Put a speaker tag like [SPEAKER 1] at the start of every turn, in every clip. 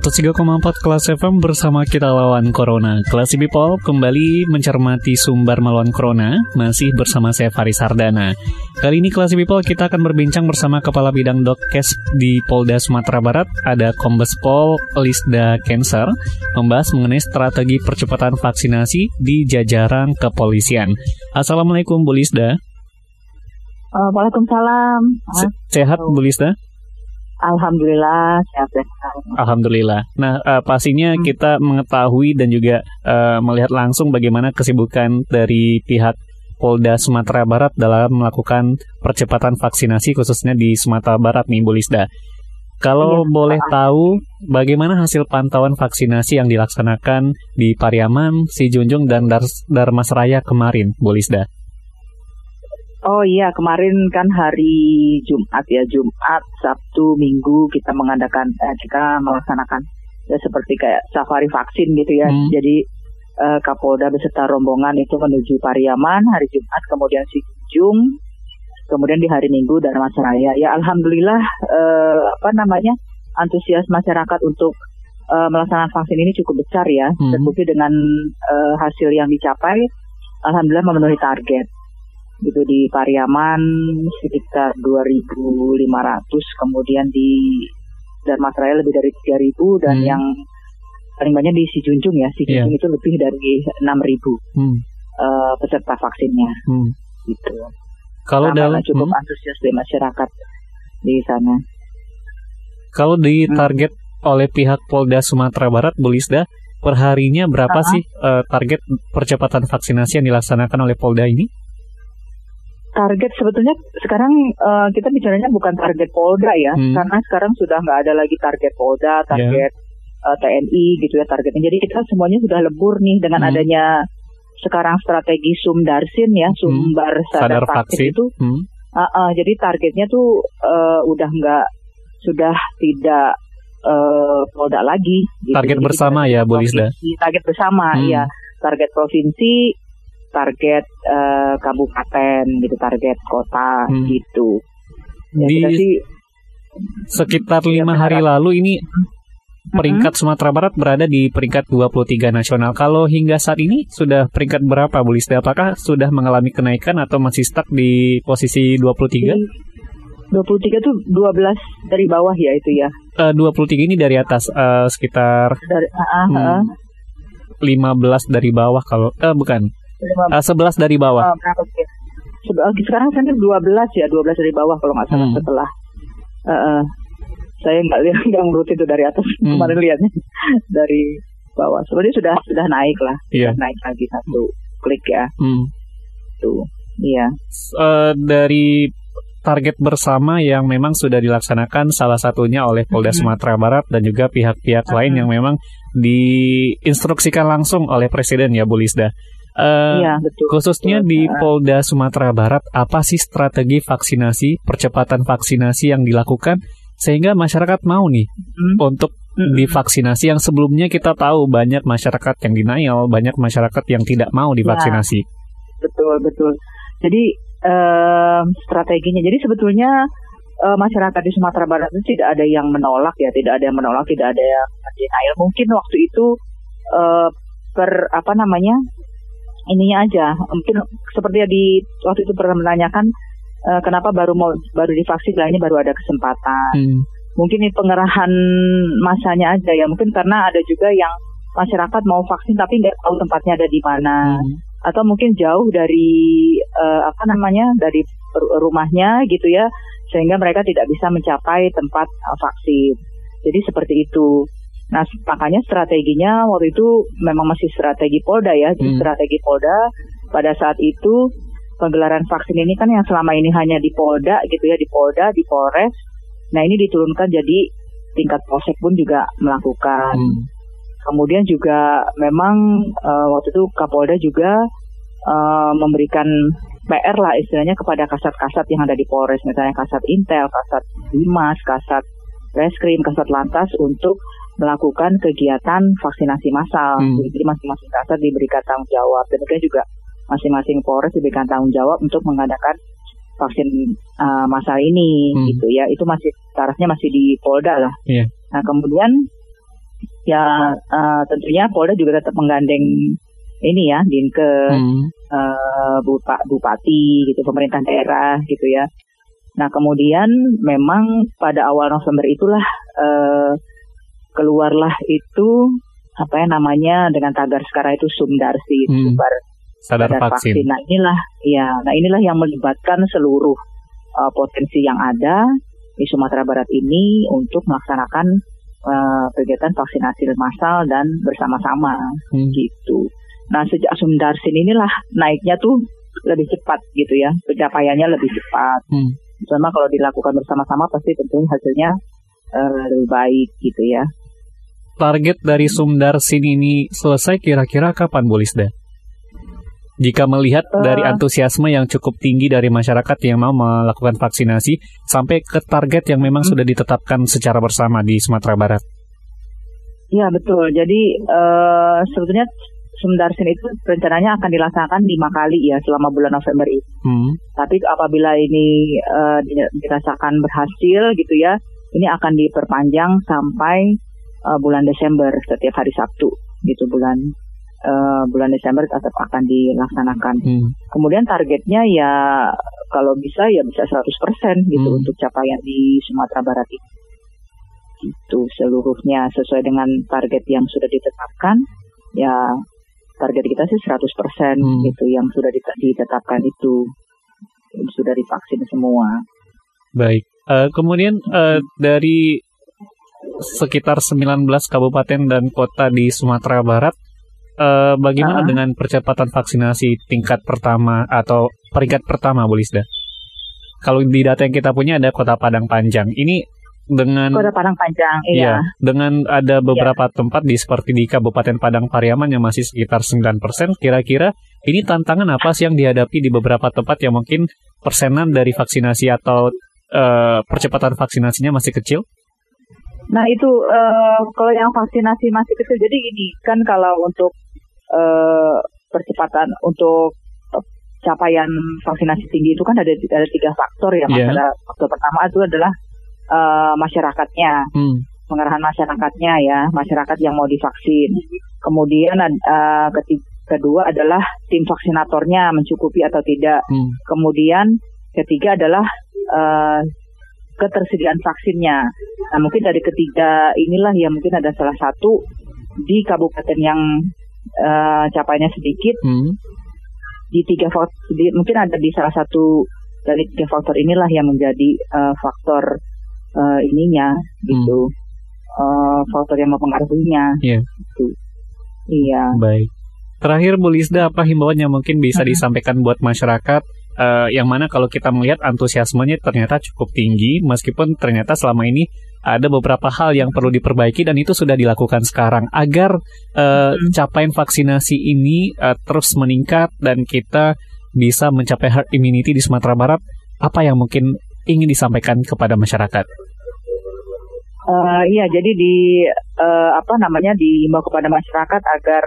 [SPEAKER 1] 103,4 kelas FM bersama kita lawan Corona. Kelas People kembali mencermati sumber melawan Corona, masih bersama saya Faris Sardana. Kali ini kelas People kita akan berbincang bersama Kepala Bidang Dokkes di Polda Sumatera Barat, ada Kombes Pol Lisda Cancer, membahas mengenai strategi percepatan vaksinasi di jajaran kepolisian. Assalamualaikum Bu Lisda.
[SPEAKER 2] Uh, Waalaikumsalam.
[SPEAKER 1] Se sehat Bu Lisda?
[SPEAKER 2] Alhamdulillah sehat
[SPEAKER 1] Alhamdulillah. Nah, uh, pastinya hmm. kita mengetahui dan juga uh, melihat langsung bagaimana kesibukan dari pihak Polda Sumatera Barat dalam melakukan percepatan vaksinasi khususnya di Sumatera Barat nih Bu Lisda. Kalau iya, boleh Pak. tahu bagaimana hasil pantauan vaksinasi yang dilaksanakan di Pariaman, Sijunjung dan Dar Darmasraya kemarin, Bu Lisda?
[SPEAKER 2] Oh iya, kemarin kan hari Jumat ya, Jumat, Sabtu, Minggu kita mengadakan, eh, kita melaksanakan ya seperti kayak safari vaksin gitu ya. Hmm. Jadi eh, Kapolda beserta rombongan itu menuju Pariaman hari Jumat, kemudian Sijung, kemudian di hari Minggu dan Raya. Ya Alhamdulillah eh, apa namanya antusias masyarakat untuk eh, melaksanakan vaksin ini cukup besar ya. Hmm. Terbukti dengan eh, hasil yang dicapai, Alhamdulillah memenuhi target gitu di Pariaman sekitar 2.500 kemudian di Darmasraya lebih dari 3.000 dan hmm. yang paling banyak di Sijunjung ya Sijunjung yeah. itu lebih dari 6.000 hmm. uh, peserta vaksinnya hmm. gitu
[SPEAKER 1] kalau dalam
[SPEAKER 2] cukup hmm. antusias dari masyarakat di sana
[SPEAKER 1] kalau di hmm. target hmm. oleh pihak Polda Sumatera Barat Bulisda perharinya berapa uh -huh. sih uh, target percepatan vaksinasi yang dilaksanakan oleh Polda ini?
[SPEAKER 2] Target sebetulnya sekarang uh, kita bicaranya bukan target Polda ya, hmm. karena sekarang sudah nggak ada lagi target Polda, target yeah. uh, TNI gitu ya targetnya. Jadi kita semuanya sudah lebur nih dengan hmm. adanya sekarang strategi Sumdarsin ya, hmm. Sumbar hmm. Sadar, Sadar Vaksin itu. Hmm. Uh, uh, jadi targetnya tuh uh, udah nggak sudah tidak uh, Polda lagi.
[SPEAKER 1] Gitu. Target jadi bersama ya, Bu Lisda.
[SPEAKER 2] Target bersama, hmm. ya. Target provinsi, target uh, kabupaten gitu target kota hmm. gitu
[SPEAKER 1] ya, di sih, sekitar iya, lima hari lalu ini peringkat hmm. Sumatera Barat berada di peringkat 23 nasional. Kalau hingga saat ini sudah peringkat berapa Bu Lisda? Apakah sudah mengalami kenaikan atau masih stuck di posisi 23?
[SPEAKER 2] 23 tuh 12 dari bawah ya itu ya.
[SPEAKER 1] Eh, uh, 23 ini dari atas uh, sekitar dari, uh, uh, hmm, 15 dari bawah kalau eh uh, bukan Uh, 11 dari bawah. Uh,
[SPEAKER 2] sekarang saya 12 ya, 12 dari bawah kalau nggak salah hmm. setelah. Uh, uh, saya nggak lihat nggak ngurut itu dari atas hmm. kemarin lihatnya dari bawah. Sebenarnya sudah sudah naik lah, yeah. naik lagi satu klik ya. Hmm. Tuh, iya.
[SPEAKER 1] Uh, dari target bersama yang memang sudah dilaksanakan salah satunya oleh Polda hmm. Sumatera Barat dan juga pihak-pihak lain yang memang diinstruksikan langsung oleh Presiden ya Bu Lisda. Uh, iya, betul. Khususnya betul. di Polda Sumatera Barat, apa sih strategi vaksinasi, percepatan vaksinasi yang dilakukan sehingga masyarakat mau nih hmm. untuk hmm. divaksinasi yang sebelumnya kita tahu banyak masyarakat yang denial, banyak masyarakat yang tidak mau divaksinasi. Ya,
[SPEAKER 2] betul, betul. Jadi uh, strateginya, jadi sebetulnya uh, masyarakat di Sumatera Barat itu tidak ada yang menolak ya, tidak ada yang menolak, tidak ada yang denial. Mungkin waktu itu uh, per apa namanya ininya aja. Mungkin seperti di waktu itu pernah menanyakan uh, kenapa baru mau baru divaksin lah ini baru ada kesempatan. Hmm. mungkin ini pengerahan masanya aja ya. Mungkin karena ada juga yang masyarakat mau vaksin tapi nggak tahu tempatnya ada di mana. Hmm. atau mungkin jauh dari uh, apa namanya dari rumahnya gitu ya. Sehingga mereka tidak bisa mencapai tempat uh, vaksin. Jadi seperti itu Nah, makanya strateginya waktu itu memang masih strategi Polda ya. Jadi hmm. strategi Polda pada saat itu penggelaran vaksin ini kan yang selama ini hanya di Polda gitu ya, di Polda, di Polres. Nah ini diturunkan jadi tingkat polsek pun juga melakukan.
[SPEAKER 1] Hmm.
[SPEAKER 2] Kemudian juga memang uh, waktu itu Kapolda juga uh, memberikan PR lah istilahnya kepada kasat-kasat yang ada di Polres, misalnya kasat Intel, kasat Dimas, kasat Reskrim, kasat Lantas untuk melakukan kegiatan vaksinasi massal.
[SPEAKER 1] Hmm.
[SPEAKER 2] Jadi masing-masing kasat diberikan tanggung jawab dan kemudian juga masing-masing Polres diberikan tanggung jawab untuk mengadakan vaksin uh, massal ini
[SPEAKER 1] Hmm.
[SPEAKER 2] gitu ya. Itu masih tarafnya masih di Polda lah.
[SPEAKER 1] Iya.
[SPEAKER 2] Nah, kemudian ya uh, tentunya Polda juga tetap menggandeng ini ya, Dinke
[SPEAKER 1] Hmm.
[SPEAKER 2] eh, bupa, bupati gitu pemerintah daerah gitu ya. Nah kemudian memang pada awal November itulah eh, keluarlah itu apa ya namanya dengan tagar sekarang itu Sumdarsi
[SPEAKER 1] Hmm.
[SPEAKER 2] Sumbar
[SPEAKER 1] Sadar
[SPEAKER 2] Sadar
[SPEAKER 1] vaksin.
[SPEAKER 2] Nah inilah ya, nah inilah yang melibatkan seluruh eh, potensi yang ada di Sumatera Barat ini untuk melaksanakan eh, kegiatan vaksinasi massal dan bersama-sama
[SPEAKER 1] Hmm.
[SPEAKER 2] gitu. Nah sejak Sumdarsin inilah naiknya tuh lebih cepat gitu ya, pencapaiannya lebih cepat.
[SPEAKER 1] Hmm.
[SPEAKER 2] Sama kalau dilakukan bersama-sama pasti tentunya hasilnya eh, lebih baik gitu ya.
[SPEAKER 1] Target dari Sumdarsin ini selesai kira-kira kapan, Bu Lisda? Jika melihat
[SPEAKER 2] Eh.
[SPEAKER 1] dari antusiasme yang cukup tinggi dari masyarakat yang mau melakukan vaksinasi sampai ke target yang memang
[SPEAKER 2] Hmm.
[SPEAKER 1] sudah ditetapkan secara bersama di Sumatera Barat.
[SPEAKER 2] Iya betul. Jadi eh, sebetulnya Sumdarsin itu rencananya akan dilaksanakan lima kali ya selama bulan November ini.
[SPEAKER 1] Hmm.
[SPEAKER 2] Tapi apabila ini di- dirasakan berhasil gitu ya, ini akan diperpanjang sampai eh, bulan Desember setiap hari Sabtu gitu bulan eh, bulan Desember tetap akan dilaksanakan.
[SPEAKER 1] Hmm.
[SPEAKER 2] Kemudian targetnya ya kalau bisa ya bisa 100% gitu
[SPEAKER 1] Hmm.
[SPEAKER 2] untuk capaian di Sumatera Barat ini. Itu seluruhnya sesuai dengan target yang sudah ditetapkan. Ya target kita sih 100%
[SPEAKER 1] Hmm.
[SPEAKER 2] gitu yang sudah dit- ditetapkan itu sudah divaksin semua.
[SPEAKER 1] Baik. Eh, kemudian eh, dari sekitar 19 kabupaten dan kota di Sumatera Barat, eh, bagaimana
[SPEAKER 2] Ah.
[SPEAKER 1] dengan percepatan vaksinasi tingkat pertama atau peringkat pertama, Bu Lisda? Kalau di data yang kita punya ada Kota Padang Panjang. Ini dengan
[SPEAKER 2] Kota Padang Panjang,
[SPEAKER 1] Iya,
[SPEAKER 2] iya.
[SPEAKER 1] dengan ada beberapa tempat di seperti di Kabupaten Padang Pariaman yang masih sekitar 9%, kira-kira ini tantangan apa sih yang dihadapi di beberapa tempat yang mungkin persenan dari vaksinasi atau eh, percepatan vaksinasinya masih kecil?
[SPEAKER 2] Nah itu eh, kalau yang vaksinasi masih kecil, jadi gini kan kalau untuk eh, percepatan untuk capaian vaksinasi tinggi itu kan ada ada tiga faktor ya.
[SPEAKER 1] Iya.
[SPEAKER 2] Masalah faktor pertama itu adalah eh, masyarakatnya,
[SPEAKER 1] Hmm.
[SPEAKER 2] pengerahan masyarakatnya ya, masyarakat yang mau divaksin. Kemudian eh, keti- kedua adalah tim vaksinatornya mencukupi atau tidak.
[SPEAKER 1] Hmm.
[SPEAKER 2] Kemudian ketiga adalah eh, ketersediaan vaksinnya. Nah mungkin dari ketiga inilah ya mungkin ada salah satu di kabupaten yang eh, capainya sedikit
[SPEAKER 1] Hmm.
[SPEAKER 2] di tiga faktor mungkin ada di salah satu dari tiga faktor inilah yang menjadi eh, faktor eh, ininya gitu Eh, faktor yang mempengaruhinya.
[SPEAKER 1] Iya.
[SPEAKER 2] Gitu. Iya.
[SPEAKER 1] Baik. Terakhir Bu Lisda, apa himbauan yang mungkin bisa
[SPEAKER 2] Hmm.
[SPEAKER 1] disampaikan buat masyarakat eh, yang mana kalau kita melihat antusiasmenya ternyata cukup tinggi meskipun ternyata selama ini ada beberapa hal yang perlu diperbaiki dan itu sudah dilakukan sekarang agar
[SPEAKER 2] Hmm.
[SPEAKER 1] capaian vaksinasi ini eh, terus meningkat dan kita bisa mencapai herd immunity di Sumatera Barat. Apa yang mungkin ingin disampaikan kepada masyarakat?
[SPEAKER 2] Eh, iya, jadi di eh, apa namanya diimbau kepada masyarakat agar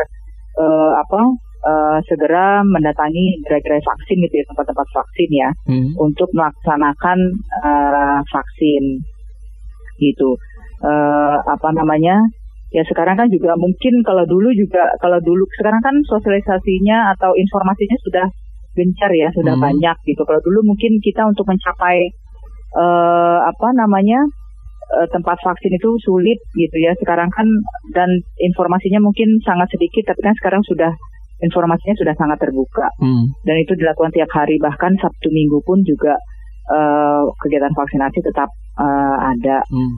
[SPEAKER 2] eh, apa eh, segera mendatangi gerai-gerai vaksin gitu ya tempat-tempat vaksin ya
[SPEAKER 1] Hmm.
[SPEAKER 2] untuk melaksanakan eh, vaksin gitu. Eh, apa namanya? Ya sekarang kan juga mungkin kalau dulu juga kalau dulu sekarang kan sosialisasinya atau informasinya sudah gencar ya, sudah
[SPEAKER 1] Hmm.
[SPEAKER 2] banyak gitu. Kalau dulu mungkin kita untuk mencapai eh, apa namanya? tempat vaksin itu sulit gitu ya. Sekarang kan dan informasinya mungkin sangat sedikit tapi kan sekarang sudah informasinya sudah sangat terbuka
[SPEAKER 1] Hmm.
[SPEAKER 2] dan itu dilakukan tiap hari bahkan Sabtu Minggu pun juga eh, kegiatan vaksinasi tetap eh, ada
[SPEAKER 1] Hmm.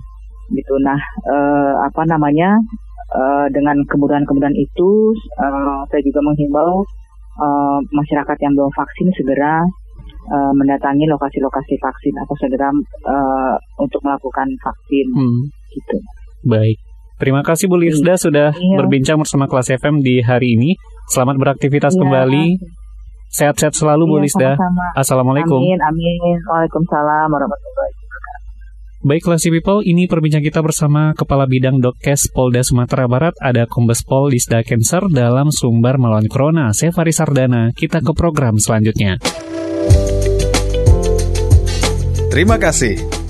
[SPEAKER 2] gitu. Nah, eh, apa namanya? eh, dengan kemudahan-kemudahan itu, eh, saya juga menghimbau uh, masyarakat yang belum vaksin segera uh, mendatangi lokasi-lokasi vaksin atau segera uh, untuk melakukan vaksin hmm. gitu.
[SPEAKER 1] Baik. Terima kasih Bu Lisda iya. sudah iya. berbincang bersama kelas FM di hari ini. Selamat beraktivitas iya. kembali. Sehat-sehat selalu iya, Bu Lisda. Sama-sama. Assalamualaikum.
[SPEAKER 2] Amin, amin. Waalaikumsalam warahmatullahi
[SPEAKER 1] Baik Classy People, ini perbincangan kita bersama Kepala Bidang Dokkes Polda Sumatera Barat, ada Kombes Pol Lisda Cancer dalam Sumber Melawan Corona. Saya Faris Sardana, kita ke program selanjutnya.
[SPEAKER 3] Terima kasih.